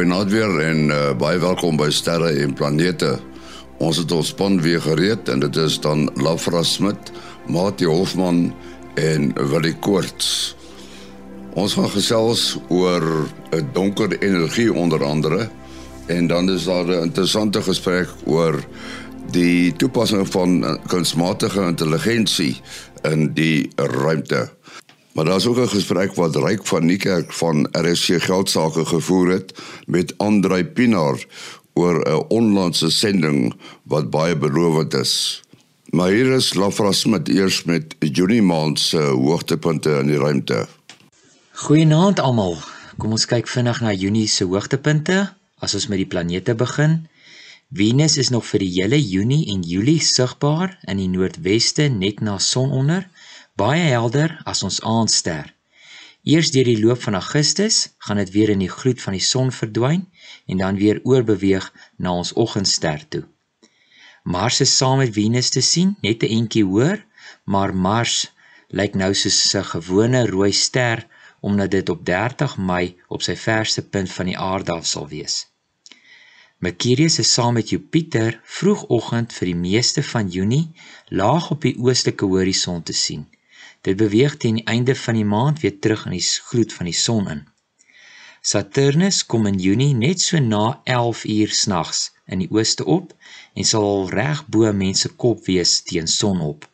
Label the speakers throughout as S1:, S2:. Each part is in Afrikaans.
S1: Goeienaand weer en uh, baie welkom by Sterre en Planete. Ons het ons span weer gereed en dit is dan Lafra Smit, Mati Hofman en Willie Koorts. Ons gaan gesels oor 'n donker energie onder andere en dan is daar 'n interessante gesprek oor die toepassing van kunsmatige intelligensie in die ruimte. Maar daar's ook 'n gesprek wat Ryk van Niekerk van RSC Geldsaake gevoer het met Andrei Pinaar oor 'n onlangse sending wat baie belovend is. Maar hier is Lafra Smit eers met Junie maand se hoogtepunte in die ruimte.
S2: Goeienaand almal. Kom ons kyk vinnig na Junie se hoogtepunte as ons met die planete begin. Venus is nog vir die hele Junie en Julie sigbaar in die noordweste net na sononder baie helder as ons aandster. Eers deur die loop van Augustus gaan dit weer in die gloed van die son verdwyn en dan weer oorbeweeg na ons oggendster toe. Mars is saam met Venus te sien, net 'n entjie hoër, maar Mars lyk nou soos 'n gewone rooi ster omdat dit op 30 Mei op sy verste punt van die aarde af sal wees. Mercurius is saam met Jupiter vroegoggend vir die meeste van Junie laag op die oostelike horison te sien. Dit beweeg teen die einde van die maand weer terug in die gloed van die son in. Saturnus kom in Junie net so na 11 uur snags in die ooste op en sal reg bo mense kop wees teen sonop.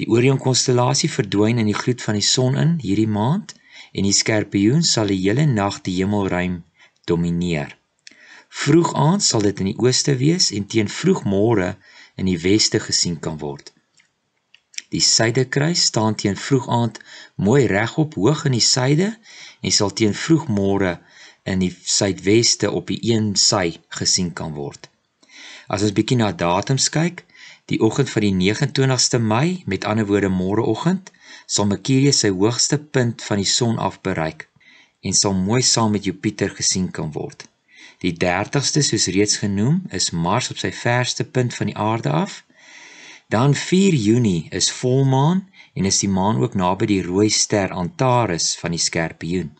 S2: Die Orion konstellasie verdwyn in die gloed van die son in hierdie maand en die Skorpioen sal die hele nag die hemelruim domineer. Vroeg aand sal dit in die ooste wees en teen vroegmôre in die weste gesien kan word. Die suidekruis staan teen vroegaand mooi regop hoog in die suide en sal teen vroegmôre in die suidweste op die een sy gesien kan word. As ons bietjie na datums kyk, die oggend van die 29ste Mei, met ander woorde môreoggend, sal Mercurius sy hoogste punt van die son af bereik en sal mooi saam met Jupiter gesien kan word. Die 30ste, soos reeds genoem, is Mars op sy verste punt van die aarde af Dan 4 Junie is volmaan en is die maan ook naby die rooi ster Antares van die Skorpioen.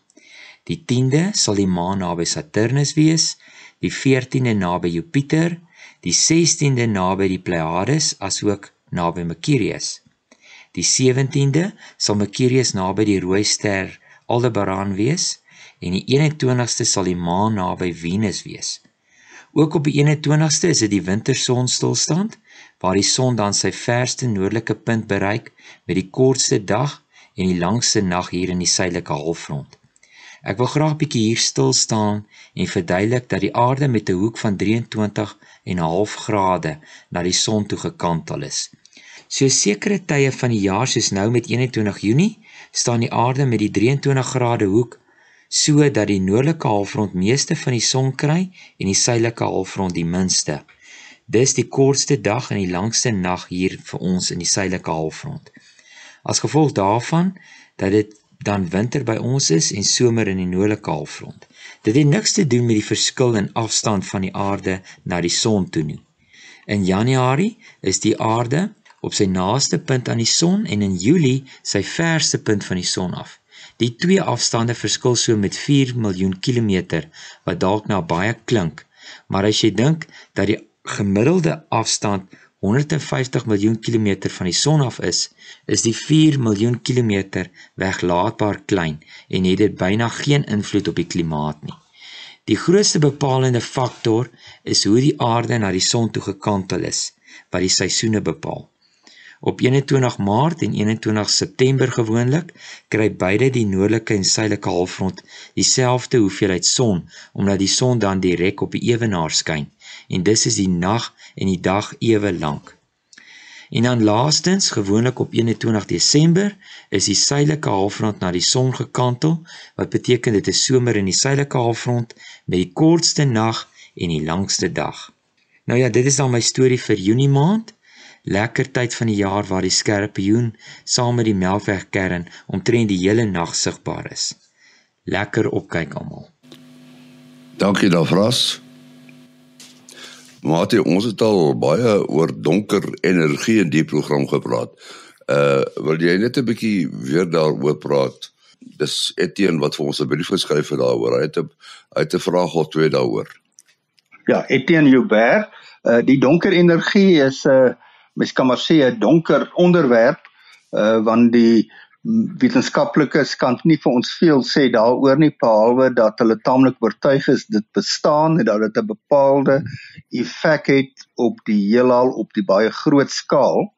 S2: Die 10de sal die maan naby Saturnus wees, die 14de naby Jupiter, die 16de naby die Pleiades asook naby Mercurius. Die 17de sal Mercurius naby die rooi ster Aldebaran wees en die 21ste sal die maan naby Venus wees. Ook op die 21ste is dit die wintersonstilstand waar die son dan sy verste noordelike punt bereik met die kortste dag en die langste nag hier in die suidelike halfrond. Ek wil graag bietjie hier stil staan en verduidelik dat die aarde met 'n hoek van 23 en 'n half grade na die son toe gekantel is. So sekere tye van die jaar soos nou met 21 Junie, staan die aarde met die 23 grade hoek sodat die noordelike halfrond meeste van die son kry en die suidelike halfrond die minste. Dis die kortste dag en die langste nag hier vir ons in die suidelike halfrond. As gevolg daarvan dat dit dan winter by ons is en somer in die noordelike halfrond. Dit het niks te doen met die verskil in afstand van die aarde na die son toe nie. In Januarie is die aarde op sy naaste punt aan die son en in Julie sy verste punt van die son af. Die twee afstande verskil so met 4 miljoen kilometer wat dalk nou baie klink, maar as jy dink dat die gemiddelde afstand 150 miljoen kilometer van die son af is, is die 4 miljoen kilometer weglaatbaar klein en het dit byna geen invloed op die klimaat nie. Die grootste bepalende faktor is hoe die aarde na die son toe gekantel is, wat die seisoene bepaal. Op 21 Maart en 21 September gewoonlik kry beide die noordelike en suidelike halfrond dieselfde hoeveelheid son omdat die son dan direk op die ewenaar skyn en dis is die nag en die dag ewe lank. En dan laastens gewoonlik op 21 Desember is die suidelike halfrond na die son gekantel wat beteken dit is somer in die suidelike halfrond met die kortste nag en die langste dag. Nou ja, dit is dan my storie vir Junie maand lekker tyd van die jaar waar die skorpioen saam met die melkwegkern omtrent die hele nag sigbaar is. Lekker opkyk almal.
S1: Dankie daarvras. Maar ons het al baie oor donker energie in die program gepraat. Uh wil jy net 'n bietjie weer daaroor praat dis Etienne wat vir ons 'n brief geskryf het daaroor. Hy het 'n het 'n vraag of twee daaroor.
S3: Ja, Etienne Joubert, uh, die donker energie is 'n uh, mens kan maar sê 'n donker onderwerp uh want die wetenskaplikes kan nie vir ons veel sê daaroor nie behalwe dat hulle taamlik oortuig is dit bestaan en dat dit 'n bepaalde effek het op die heelal op die baie groot skaal.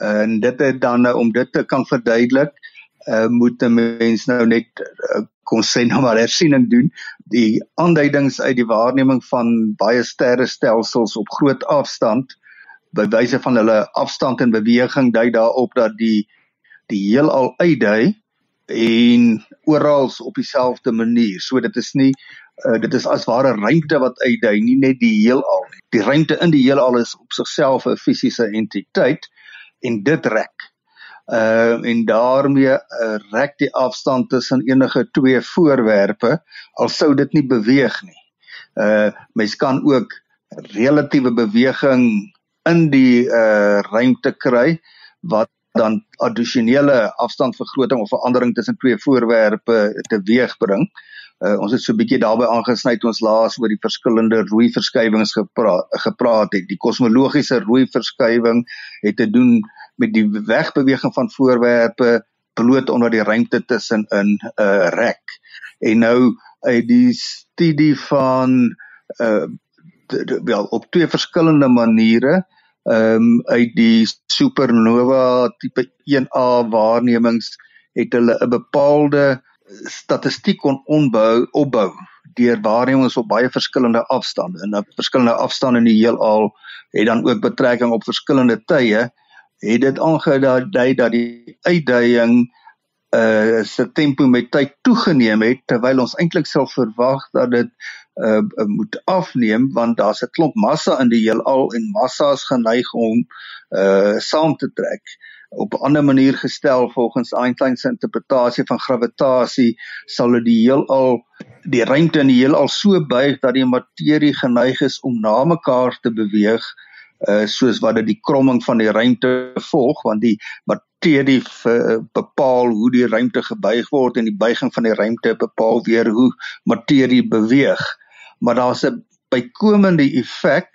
S3: En dit het dan nou om dit te kan verduidelik, uh moet 'n mens nou net uh, kon sê nou maar hersiening doen. Die aanduidings uit die waarneming van baie sterrestelsels op groot afstand by wyse van hulle afstand en beweging dui daarop dat die die heelal uitdui en oral op dieselfde manier. So dit is nie uh, dit is as ware ruimte wat uitdui, nie net die heelal nie. Die ruimte in die heelal is op sigself 'n fisiese entiteit en dit rek. Uh en daarmee uh, rek die afstand tussen enige twee voorwerpe al sou dit nie beweeg nie. Uh mens kan ook relatiewe beweging in die uh ruimte kry wat dan addisionele afstandvergroting of verandering tussen twee voorwerpe teweegbring. Uh, ons het so 'n bietjie daarbey aangesny toe ons laas oor die verskillende rooi verskywings gepraat gepraat het. Die kosmologiese rooi verskywing het te doen met die wegbeweging van voorwerpe bloot onder die ruimte tussen in 'n uh, rek. En nou uit die studie van uh wel op twee verskillende maniere ehm um, uit die supernova tipe 1A waarnemings het hulle 'n bepaalde statistiek kon onbou opbou deur waarnemings op baie verskillende afstande. En op verskillende afstande in die heelal het dan ook betrekking op verskillende tye. Het dit aangedui dat die uitdaging uh se tempo met tyd toegeneem het terwyl ons eintlik sou verwag dat dit uh, moet afneem want daar's 'n klomp massa in die heelal en massa is geneig om uh saam te trek. Op 'n ander manier gestel volgens Einstein se interpretasie van gravitasie sal dit die heelal die ruimte in die heelal so buig dat die materie geneig is om na mekaar te beweeg uh soos wat dit die kromming van die ruimte volg want die materie bepaal hoe die ruimte gebuig word en die buiging van die ruimte bepaal weer hoe materie beweeg maar daar's 'n bykomende effek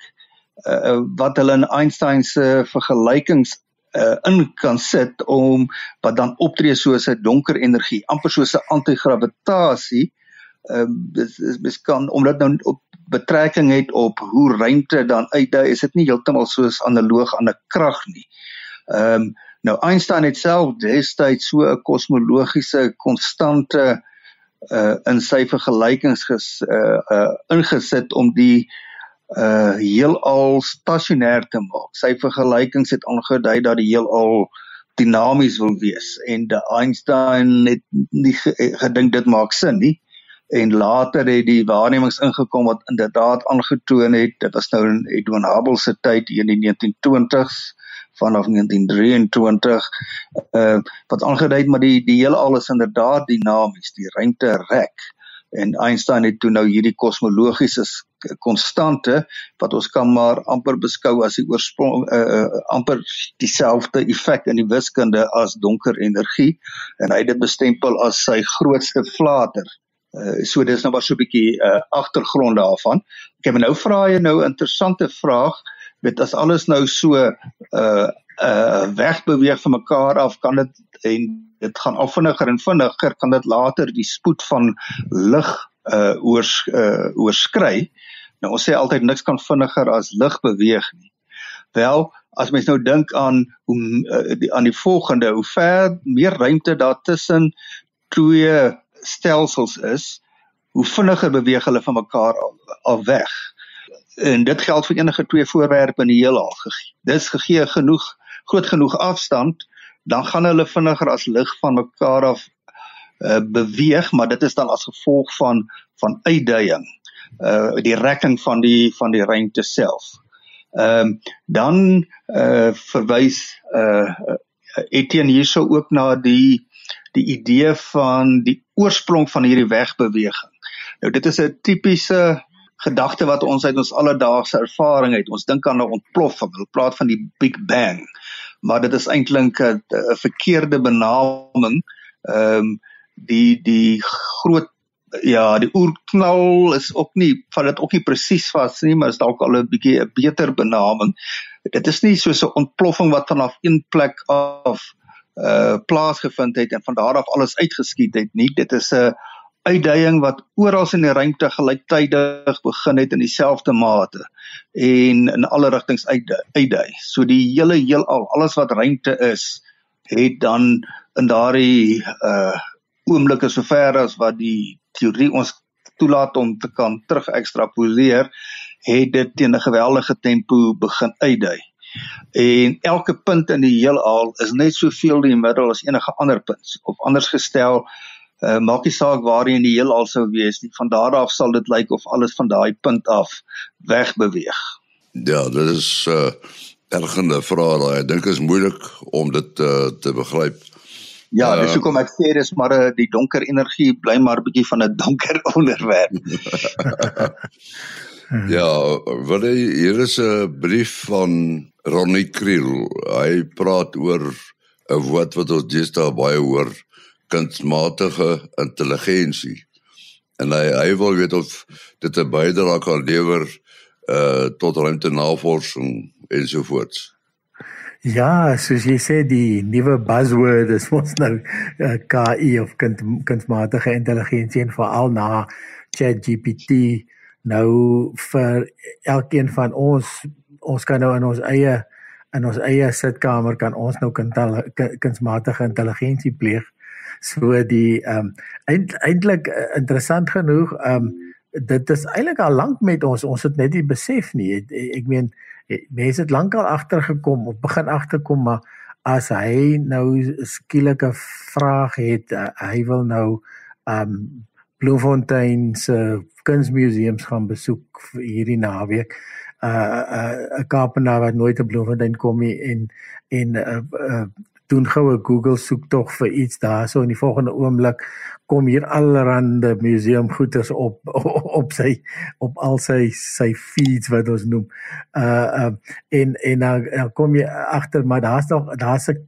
S3: uh, wat hulle in Einstein se vergelykings uh, in kan sit om wat dan optree soos 'n donker energie, amper soos 'n antigravitasie. Ehm uh, dis dis kan omdat nou op betrekking het op hoe ruimte dan uitdui, is dit nie heeltemal soos analoog aan 'n krag nie. Ehm um, nou Einstein het self destyds so 'n kosmologiese konstante uh, uh in sy vergelykings ges, uh uh ingesit om die uh heelal stasionêr te maak. Sy vergelykings het aangedui dat die heelal dinamies wil wees en de Einstein het nie gedink dit maak sin nie en later het die waarnemings ingekom wat inderdaad aangetoon het dit was nou in Edwin Hubble se tyd in die 1920s vanaf 1923 uh wat aangedui het maar die die hele alles inderdaad dinamies die ruimte rek en Einstein het toe nou hierdie kosmologiese konstante wat ons kan maar amper beskou as die oorsprong uh, uh amper dieselfde effek in die wiskunde as donker energie en hy het dit bestempel as sy grootste flater Uh, so dis nou maar so 'n bietjie uh, agtergrond daarvan. Ek het nou vra jy nou 'n interessante vraag weet as alles nou so uh uh wegbeweeg van mekaar af kan dit en dit gaan al vinniger en vinniger kan dit later die spoed van lig uh oors uh oorskry. Nou ons sê altyd niks kan vinniger as lig beweeg nie. Wel, as mens nou dink aan hoe uh, die, aan die volgende, hoe ver meer ruimte daar tussen twee stelsels is, hoe vinniger beweeg hulle van mekaar af, af weg en dit geld vir enige twee voorwerpe in die heelal. Dis gegee genoeg groot genoeg afstand, dan gaan hulle vinniger as lig van mekaar af uh, beweeg, maar dit is dan as gevolg van van uitduying. Uh die rekking van die van die ruimte self. Ehm uh, dan uh verwys uh Etienne hierso ook na die die idee van die oorsprong van hierdie wegbeweging. Nou dit is 'n tipiese gedagte wat ons uit ons alledaagse ervaring het. Ons dink aan 'n ontploffing. Hulle praat van die Big Bang. Maar dit is eintlik 'n verkeerde benaming. Ehm um, die die groot ja, die oerknal is ook nie van dit ook nie presies vas nie, maar is dalk al 'n bietjie 'n beter benaming. Dit is nie soos 'n ontploffing wat vanaf een plek af uh plaasgevind het en van daar af alles uitgeskiet het nie. Dit is 'n uitdaging wat oral in die ruimte gelyktydig begin het in dieselfde mate en in alle rigtings uitdui. So die hele heelal, alles wat ruimte is, het dan in daardie uh oomblikke sover as wat die teorie ons toelaat om te kan terug ekstrapoleer, het dit teen 'n geweldige tempo begin uitdui. En elke punt in die heelal is net soveel die middel as enige ander punt. Of anders gestel, uh, maak nie saak waar jy in die heelal sou wees nie, van daar af sal dit lyk of alles van daai punt af wegbeweeg.
S1: Ja, dit is 'n uh, ergende vraag. Ek dink is moeilik om dit uh, te begryp.
S3: Ja, dis hoekom ek sê dis maar uh, die donker energie bly maar 'n bietjie van 'n donker onderwerp.
S1: ja, wat hier is 'n brief van Ronnie Kriel. Hy praat oor 'n woord wat ons deesdae baie hoor, kunsmatige intelligensie. En hy hy wil weet of dit 'n bydrae kan lewer uh tot ruimtenavorsing ensovoorts.
S4: Ja, soos jy sê die nuwe buzzword is ons nou uh, eh, KI of kind, kunsmatige intelligensie en veral na ChatGPT nou vir elkeen van ons ons kan nou in ons eie in ons eie sitkamer kan ons nou kunsmatige intelligensie pleeg. So die ehm um, eintlik uh, interessant genoeg ehm um, dit is eintlik al lank met ons ons het net nie besef nie. Ek, ek meen mense het lankal agtergekom of begin agterkom maar as hy nou skielik 'n vraag het uh, hy wil nou um Bloemfontein se kunsmuseums gaan besoek hierdie naweek uh 'n uh, uh, Kaapenaar wat nooit op Bloemfontein kom nie en en uh, uh, doen goue Google soek tog vir iets daarso in die volgende oomblik kom hier allerhande museum goeders op op sy op al sy sy feeds wat ons noem. Uh uh en en dan, dan kom jy agter maar daar's nog daar's 'n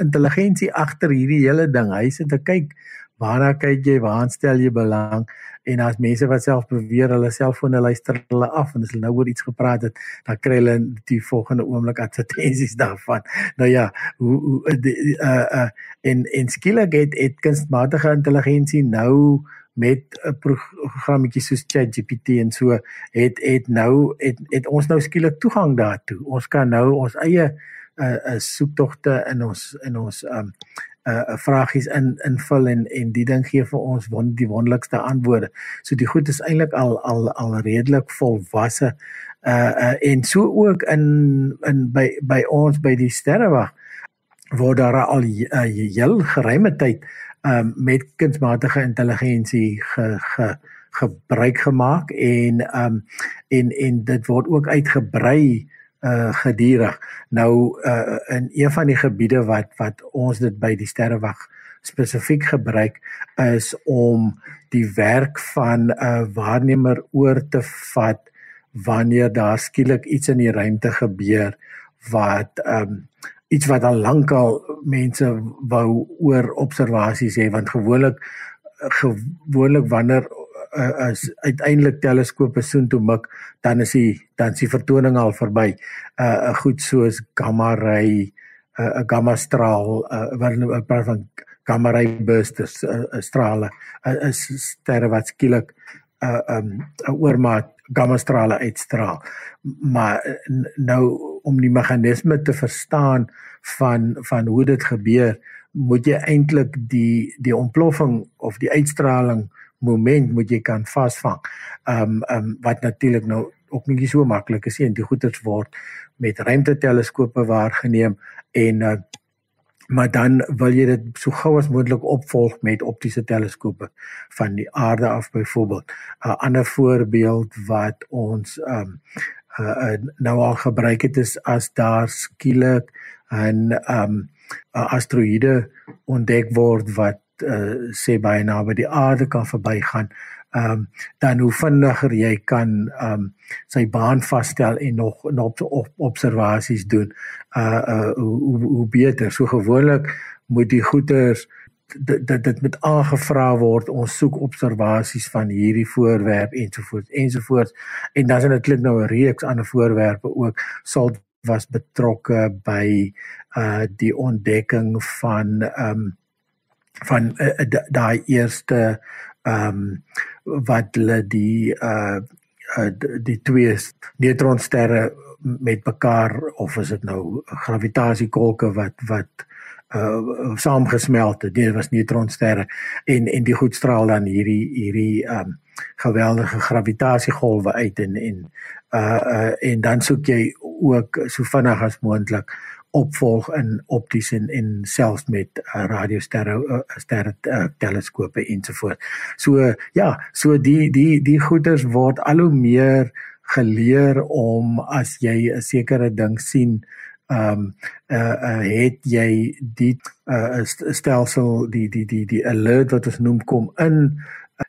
S4: intelligensie agter hierdie hele ding. Hy sit te kyk waarna kyk jy, waar stel jy belang? En as mense wat self beweer hulle selfone luister hulle af en as hulle nou oor iets gepraat het dan kry hulle die volgende oomblik advertensies daarvan. Nou ja hoe hoe uh uh en en skielik het, het kunsmatige intelligensie nou met 'n programmetjie soos ChatGPT en so het het nou het het ons nou skielik toegang daartoe. Ons kan nou ons eie uh, uh soektogte in ons in ons um uh, vragies in invul en en die ding gee vir ons won die wonderlikste antwoorde. So die goed is eintlik al al al redelik volwasse uh, uh en so ook in in by by ons by die sterrewag word daar al uh, heel geruime tyd um met kunsmatige intelligensie ge, ge gebruik gemaak en um en en dit word ook uitgebrei uh gedurig. Nou uh in een van die gebiede wat wat ons dit by die sterrewag spesifiek gebruik is om die werk van 'n uh, waarnemer oor te vat wanneer daar skielik iets in die ruimte gebeur wat um iets wat al lankal mense wou oor observasies hê want gewoonlik gewoonlik wanneer uh, as uiteindelik teleskope soontoe mik, dan is die dan is die vertoning al verby. 'n uh, goed soos gamma ray, 'n uh, gamma straal, uh, wat 'n paar van gamma ray bursts, uh, strale, uh, sterre wat skielik 'n uh, um, 'n oormaat gamma strale uitstraal. Maar nou om die meganisme te verstaan van van hoe dit gebeur, moet jy eintlik die die ontploffing of die uitstraling moment moet jy kan vasvang. Ehm um, ehm um, wat natuurlik nou ook nie so maklik is nie. Die goeters word met ruimteteleskope waargeneem en uh, maar dan wil jy dit so gou as moontlik opvolg met optiese teleskope van die aarde af byvoorbeeld. 'n uh, Ander voorbeeld wat ons ehm um, uh, uh, nou al gebruik het is as daar skielik 'n ehm um, 'n asteroïde ontdek word wat uh, sê baie naby die aarde kan verbygaan, ehm um, dan hoe vinniger jy kan ehm um, sy baan vasstel en nog nog op observasies doen, uh uh hoe hoe beter. So gewoonlik moet die goeters dit dit met aangevra word ons soek observasies van hierdie voorwerp ensovoorts ensovoorts en dan is dit klink nou 'n reeks ander voorwerpe ook sal was betrokke by uh die ontdekking van ehm um, van uh, daai eerste ehm um, wat hulle die uh, uh die twee neutronsterre met mekaar of is dit nou gravitasiekolke wat wat uh saamgesmelt het. Dit was neutronsterre en en die goed straal dan hierdie hierdie um geweldige gravitasiegolwe uit en en uh uh en dan soek jy ook so vinnig as moontlik opvolg in opties en en selfs met uh, radiosterre uh, sterre uh, teleskope ensovoorts. So ja, so die die die goeders word al hoe meer geleer om as jy 'n sekere ding sien ehm um, uh, uh het jy die uh stelsel die die die die alert wat ons noem kom in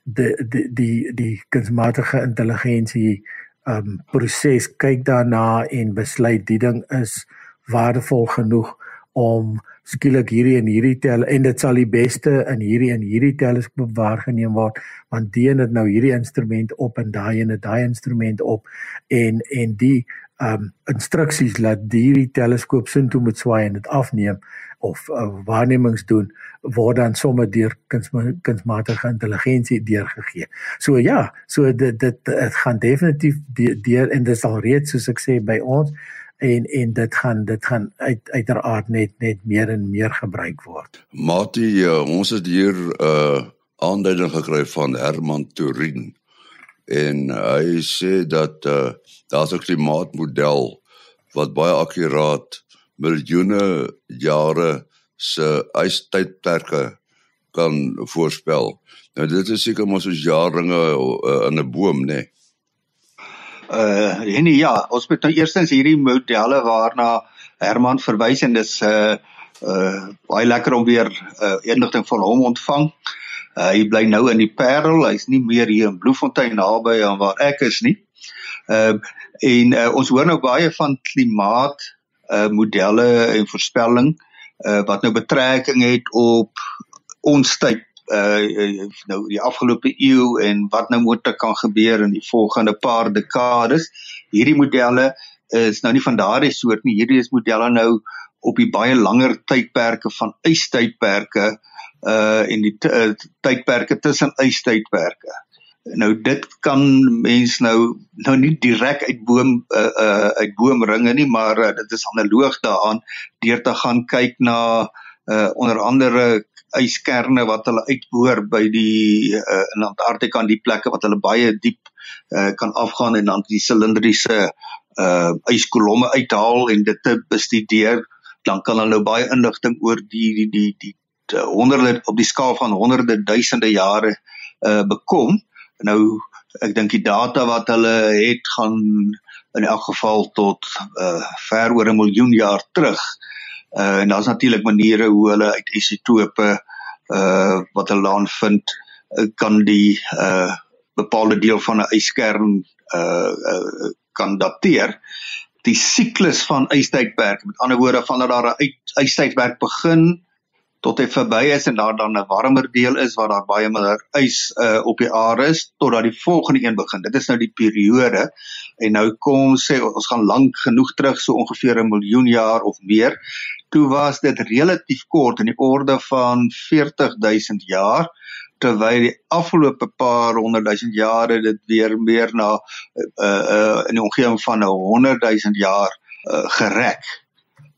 S4: die die die die kunsmatige intelligensie ehm um, proses kyk daarna en besluit die ding is waardevol genoeg om skielik hierdie en hierdie tel en dit sal die beste in hierdie en hierdie teleskoop waargeneem word want die het nou hierdie instrument op en daai en daai instrument op en en die um instruksies laat hierdie teleskoop sin toe moet swaai en dit afneem of uh, waarnemings doen word dan sommer deur kunsmatige intelligensie deurgegee. So ja, so dit dit dit gaan definitief deur en dit is al reeds soos ek sê by ons en en dit gaan dit gaan uit uiteraard net net meer en meer gebruik word.
S1: Matie, uh, ons het hier 'n uh, aanduiding gekry van Herman Turin en hy sê dat uh, daar's 'n klimaatmodel wat baie akkuraat miljoene jare se ystydperke kan voorspel. Nou dit is seker mos soos jaarringe uh, in 'n boom, né? Nee
S3: uh en ja, ons moet nou eerstens hierdie modelle waarna Herman verwys en dis uh uh baie lekker om weer uh inligting van hom ontvang. Uh hy bly nou in die Parel, hy's nie meer hier in Bloemfontein naby aan waar ek is nie. Uh en uh, ons hoor nou baie van klimaat uh modelle en voorspelling uh wat nou betrekking het op ons tyd uh nou die afgelope eeu en wat nou moet kan gebeur in die volgende paar dekades. Hierdie modelle is nou nie van daardie soort nie. Hierdie is modelle nou op die baie langer tydperke van ystydperke uh en die uh, tydperke tussen ystydperke. Nou dit kan mens nou nou nie direk uit boom uh, uh uit boomringe nie, maar uh, dit is analoog daaraan deur te gaan kyk na uh onder andere yskerne wat hulle uitboor by die uh, in Antarktika en die plekke wat hulle baie diep uh, kan afgaan en dan die silindriese uh yskolomme uithaal en dit te bestudeer. Dan kan hulle nou baie inligting oor die die die die, die honderde op die skaal van honderde duisende jare uh bekom. Nou ek dink die data wat hulle het gaan in elk geval tot uh ver oor 'n miljoen jaar terug. uh Uh en daar's natuurlik maniere hoe hulle uit isotope uh wat hulle dan vind uh, kan die uh bepaalde deel van 'n yskern uh, uh kan dateer. Die siklus van ystydperke, met ander woorde vandat daar 'n ystydperk begin tot hy verby is en daar dan 'n warmer deel is waar daar baie meer ys uh, op die aarde is totdat die volgende een begin. Dit is nou die periode en nou kom sê ons gaan lank genoeg terug so ongeveer 'n miljoen jaar of meer. Toe was dit relatief kort in die orde van 40000 jaar terwyl die afgelope paar honderd duisend jare dit weer meer na uh uh in die omgewing van 'n 100000 jaar uh, gereg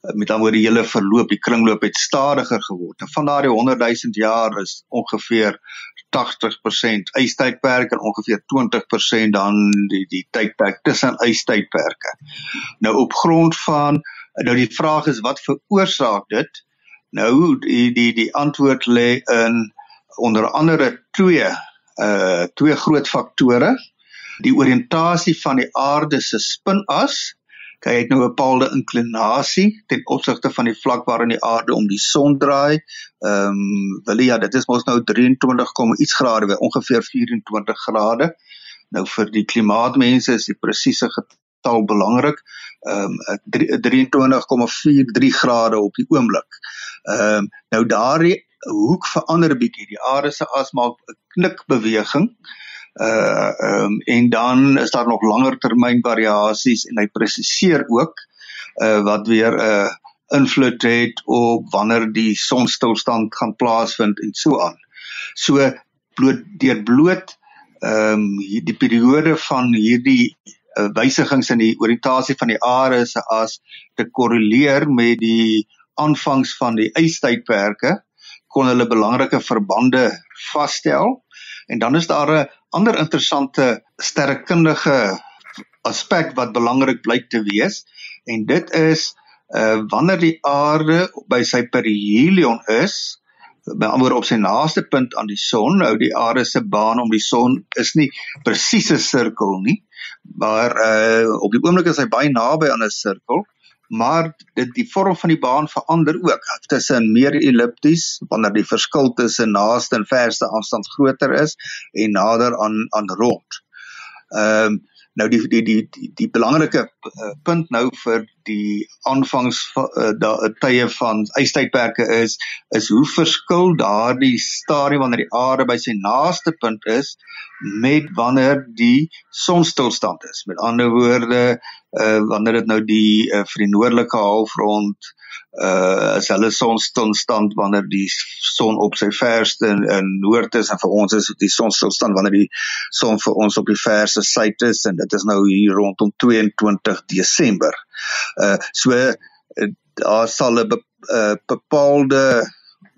S3: met dan oor die hele verloop, die kringloop het stadiger geword. En van daardie 100 000 jaar is ongeveer 80% ystydperke en ongeveer 20% dan die die tydperk tussen ystydperke. Nou op grond van nou die vraag is wat veroorsaak dit? Nou die die die antwoord lê in onder andere twee uh twee groot faktore. Die oriëntasie van die aarde se spinas Hy het nou 'n bepaalde inklinasie ten opsigte van die vlak waarin die aarde om die son draai. Ehm um, wil ja, dit is mos nou 23, iets grade, ongeveer 24 grade. Nou vir die klimaatmense is die presiese getal belangrik. Ehm um, 23,43 grade op die oomblik. Ehm um, nou daardie hoek verander 'n bietjie. Die aarde se as maak 'n knikbeweging. Uh ehm um, en dan is daar nog langer termyn variasies en hy presiseer ook uh wat weer 'n uh, invloed het op wanneer die sonstilstand gaan plaasvind en so aan. So bloot deur bloot ehm um, die periode van hierdie uh, wysigings in die oriëntasie van die aarde se as te korreleer met die aanvangs van die ystydperke kon hulle belangrike verbande vasstel en dan is daar 'n ander interessante sterrekundige aspek wat belangrik blyk te wees en dit is uh wanneer die aarde by sy perihelion is by ander op sy naaste punt aan die son nou die aarde se baan om die son is nie presies 'n sirkel nie maar uh op die oomblik is hy baie naby aan 'n sirkel maar dit die vorm van die baan verander ook tussen meer ellipties wanneer die verskil tussen naaste en verste afstand groter is en nader aan aan rond. Ehm um, nou die die die die, die belangrike uh, punt nou vir die aanvangs uh, daai tye van ystydperke is is hoe verskil daardie stadium wanneer die aarde by sy naaste punt is met wanneer die sonstilstand is. Met ander woorde uh, wanneer dit nou die uh, vir die noordelike halfrond uh as hulle sonstilstand wanneer die son op sy verste in, in noord is en vir ons is dit die sonstilstand wanneer die son vir ons op die verste suid is en dit is nou hier rondom 22 Desember. Uh so uh, daar sal 'n be, uh, bepaalde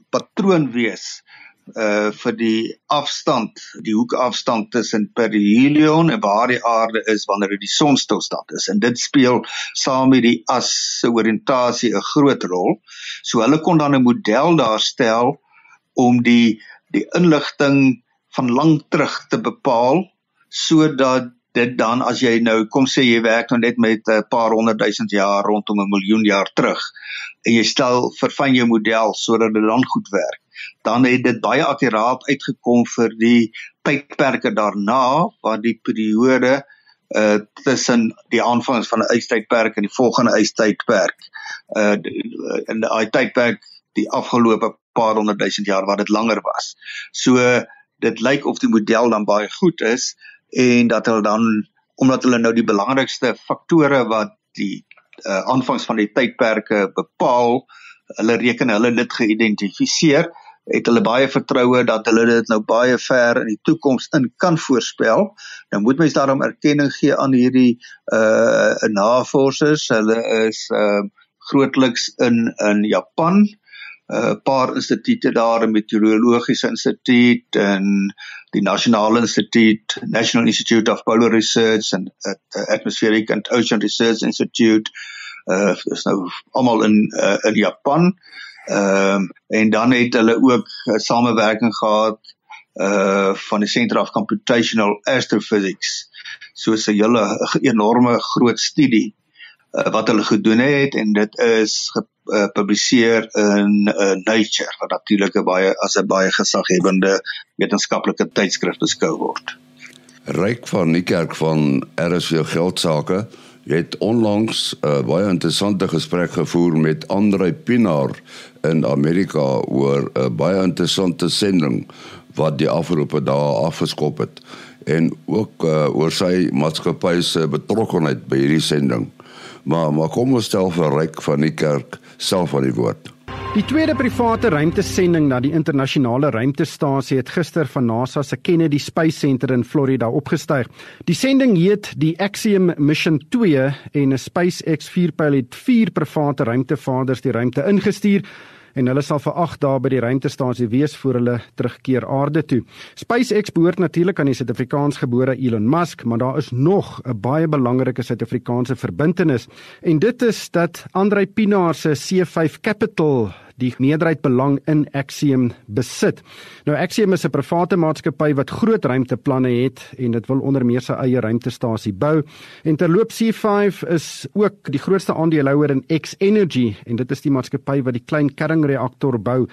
S3: patroon wees uh vir die afstand, die hoekafstand tussen perihelion en waar die aarde is wanneer dit die sonstilstand is. En dit speel saam met die as se oriëntasie 'n groot rol. So hulle kon dan 'n model daarstel om die die inligting van lank terug te bepaal sodat dit dan as jy nou kom sê jy werk nou net met 'n paar honderd duisend jaar rondom 'n miljoen jaar terug en jy stel verfyn jou model sodat dit dan goed werk dan het dit baie akkuraat uitgekom vir die tydperke daarna wat die periode uh tussen die aanvangs van 'n ystydperk en die volgende ystydperk uh in daai tydperk die afgelope paar honderd duisend jaar wat dit langer was. So dit lyk of die model dan baie goed is en dat hulle dan omdat hulle nou die belangrikste faktore wat die uh, aanvangs van die tydperke bepaal, hulle reken hulle dit geïdentifiseer het hulle baie vertroue dat hulle dit nou baie ver in die toekoms in kan voorspel. Nou moet mens daarom erkenning gee aan hierdie uh navorsers. Hulle is uh grootliks in in Japan. 'n uh, paar instituie daar, 'n meteorologiese instituut en die Nasionale Instituut, National Institute of Polar Research and uh, Atmospheric and Ocean Research Institute. Uh is nou almal in uh, in Japan. Ehm um, en dan het hulle ook 'n samewerking gehad uh van die Center of Computational Astrophysics. So 'n hele enorme groot studie uh, wat hulle gedoen het en dit is gepubliseer in uh, Nature wat natuurlik 'n baie as 'n baie gesaghebende wetenskaplike tydskrif beskou word.
S1: Ryk van Niekerk van RSV Geldsaake het onlangs 'n uh, baie interessante gesprek gevoer met Andre Pinaar in Amerika oor 'n uh, baie interessante sending wat die afgelope dae afgeskop het en ook uh, oor sy maatskappy se betrokkeheid by hierdie sending. Maar maar kom ons stel vir Ryk van die kerk self aan die woord.
S5: Die tweede private ruimtesending na die internasionale ruimtestasie het gister van NASA se Kennedy Space Center in Florida opgestyg. Die sending heet die Axiom Mission 2 en 'n SpaceX vuurpyl het vier private ruimtevaarders die ruimte ingestuur en hulle sal vir 8 dae by die ruimtestasie wees voor hulle terugkeer aarde toe. SpaceX behoort natuurlik aan die Suid-Afrikaans gebore Elon Musk, maar daar is nog 'n baie belangrike Suid-Afrikaanse verbintenis en dit is dat Andrei Pinaar se C5 Capital die meerderheid belang in Axiom besit. Nou Axiom is 'n private maatskappy wat groot ruimteplanne het en dit wil onder meer sy eie ruimtestasie bou. En terloop C5 is ook die grootste aandeelhouer in X Energy en dit is die maatskappy wat die klein kernreaktor bou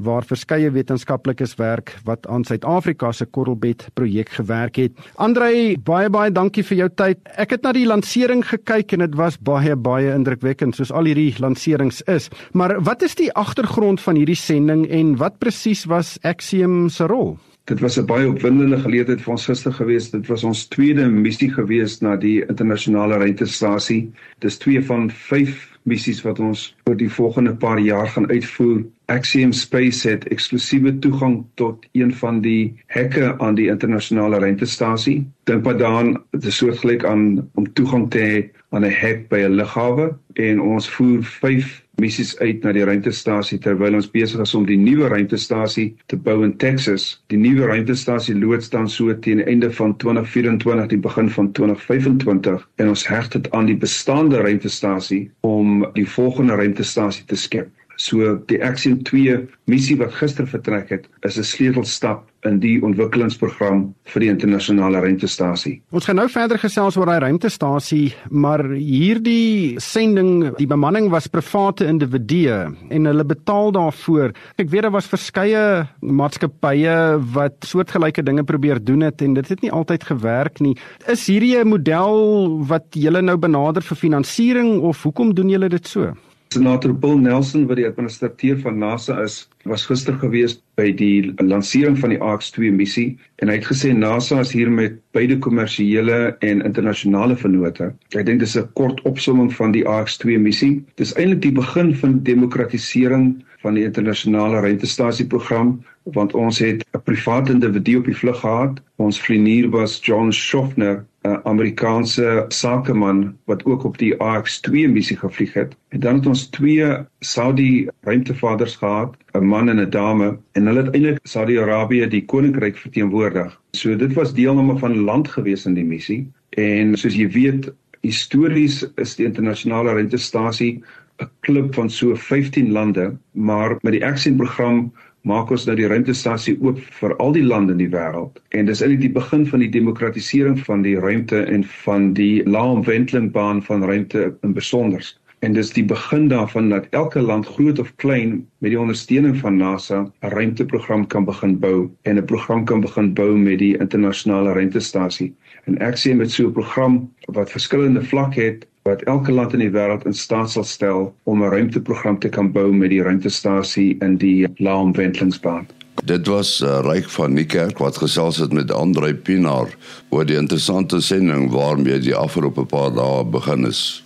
S5: waar verskeie wetenskaplikes werk wat aan Suid-Afrika se korrelbed projek gewerk het. Andrei, baie baie dankie vir jou tyd. Ek het na die lansering gekyk en dit was baie baie indrukwekkend soos al hierdie lanserings is. Maar wat is die agtergrond van hierdie sending en wat presies was Axiom se rol?
S6: Dit was 'n baie opwindende geleentheid vir ons gister gewees. Dit was ons tweede missie gewees na die internasionale ruimtestasie. Dis twee van 5 missies wat ons oor die volgende paar jaar gaan uitvoer. Axiom Space het eksklusiewe toegang tot een van die hekke aan die internasionale ruimtestasie. Dink maar daaraan, dit is soortgelyk aan om toegang te hê aan 'n hek by 'n lughawe en ons voer 5 missies uit na die ruimtestasie terwyl ons besig is om die nuwe ruimtestasie te bou in Texas. Die nuwe ruimtestasie loods dan so teen die einde van 2024, die begin van 2025 en ons heg dit aan die bestaande ruimtestasie om die volgende ruimtestasie te skep. So die Axiom 2 missie wat gister vertrek het, is 'n sleutelstap in die ontwikkelingsprogram vir die internasionale ruimtestasie.
S5: Ons gaan nou verder gesels oor daai ruimtestasie, maar hierdie sending, die bemanning was private individue en hulle betaal daarvoor. Ek weet daar was verskeie maatskappye wat soortgelyke dinge probeer doen het en dit het nie altyd gewerk nie. Is hierdie 'n model wat julle nou benader vir finansiering of hoekom doen julle dit so?
S6: Senator Bill Nelson wat die administrateur van NASA is, was gister gewees by die lansering van die AX2 missie en hy het gesê NASA is hier met beide kommersiële en internasionale vennote. Ek dink dis 'n kort opsomming van die AX2 missie. Dis eintlik die begin van demokratisering van die internasionale ruimtestasieprogram want ons het 'n privaat individu op die vlug gehad. Ons vlieënier was John Schaffner, 'n Amerikaanse sakeman wat ook op die AX2 missie gevlieg het. En dan het ons twee Saudi ruimtevaders gehad, 'n man en 'n dame, en hulle het eintlik Saudi-Arabië, die koninkryk verteenwoordig. So dit was deelname van land gewees in die missie. En soos jy weet, histories is die internasionale ruimtestasie 'n klub van so 15 lande, maar met die Axiom program maak ons nou die ruimtestasie oop vir al die lande in die wêreld. En dis eintlik die begin van die demokratisering van die ruimte en van die laomwentelingbaan van ruimte in besonder. En dis die begin daarvan dat elke land groot of klein met die ondersteuning van NASA 'n ruimteprogram kan begin bou en 'n program kan begin bou met die internasionale ruimtestasie. En ek sien met so 'n program wat verskillende vlakke het wat elke land in die wêreld in staat sal stel om 'n ruimteprogram te kan bou met die ruimtestasie in die laomwentelingsbaan.
S1: Dit was uh, Ryk van Niekerk wat gesels het met Andre Pinaar oor die interessante sending waarmee die afgelope paar dae begin is.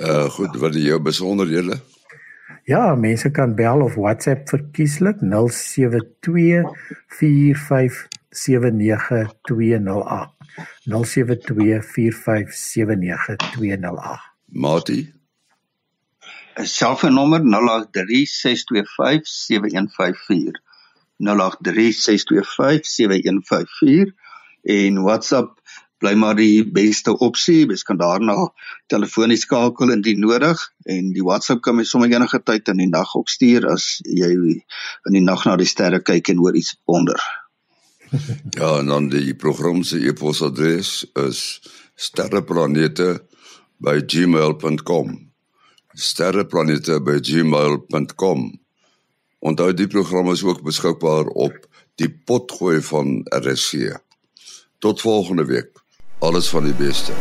S1: Uh goed, wat is jou besonderhede?
S4: Ja, mense kan bel of WhatsApp verkieslik 072 45 79208. 0724579208.
S1: Mati.
S3: 'n Selfoonnommer 0836257154. 0836257154 en WhatsApp bly maar die beste opsie. Mens kan daarna telefonies skakel indien nodig en die WhatsApp kan mens sommer enige tyd in die nag ook stuur as jy in die nag na die sterre kyk en oor iets wonder.
S1: ja, en dan die program se e-posadres is sterreplanete@gmail.com. sterreplanete@gmail.com. Onthou die program is ook beskikbaar op die potgooi van RSC. Tot volgende week. Alles van die beste.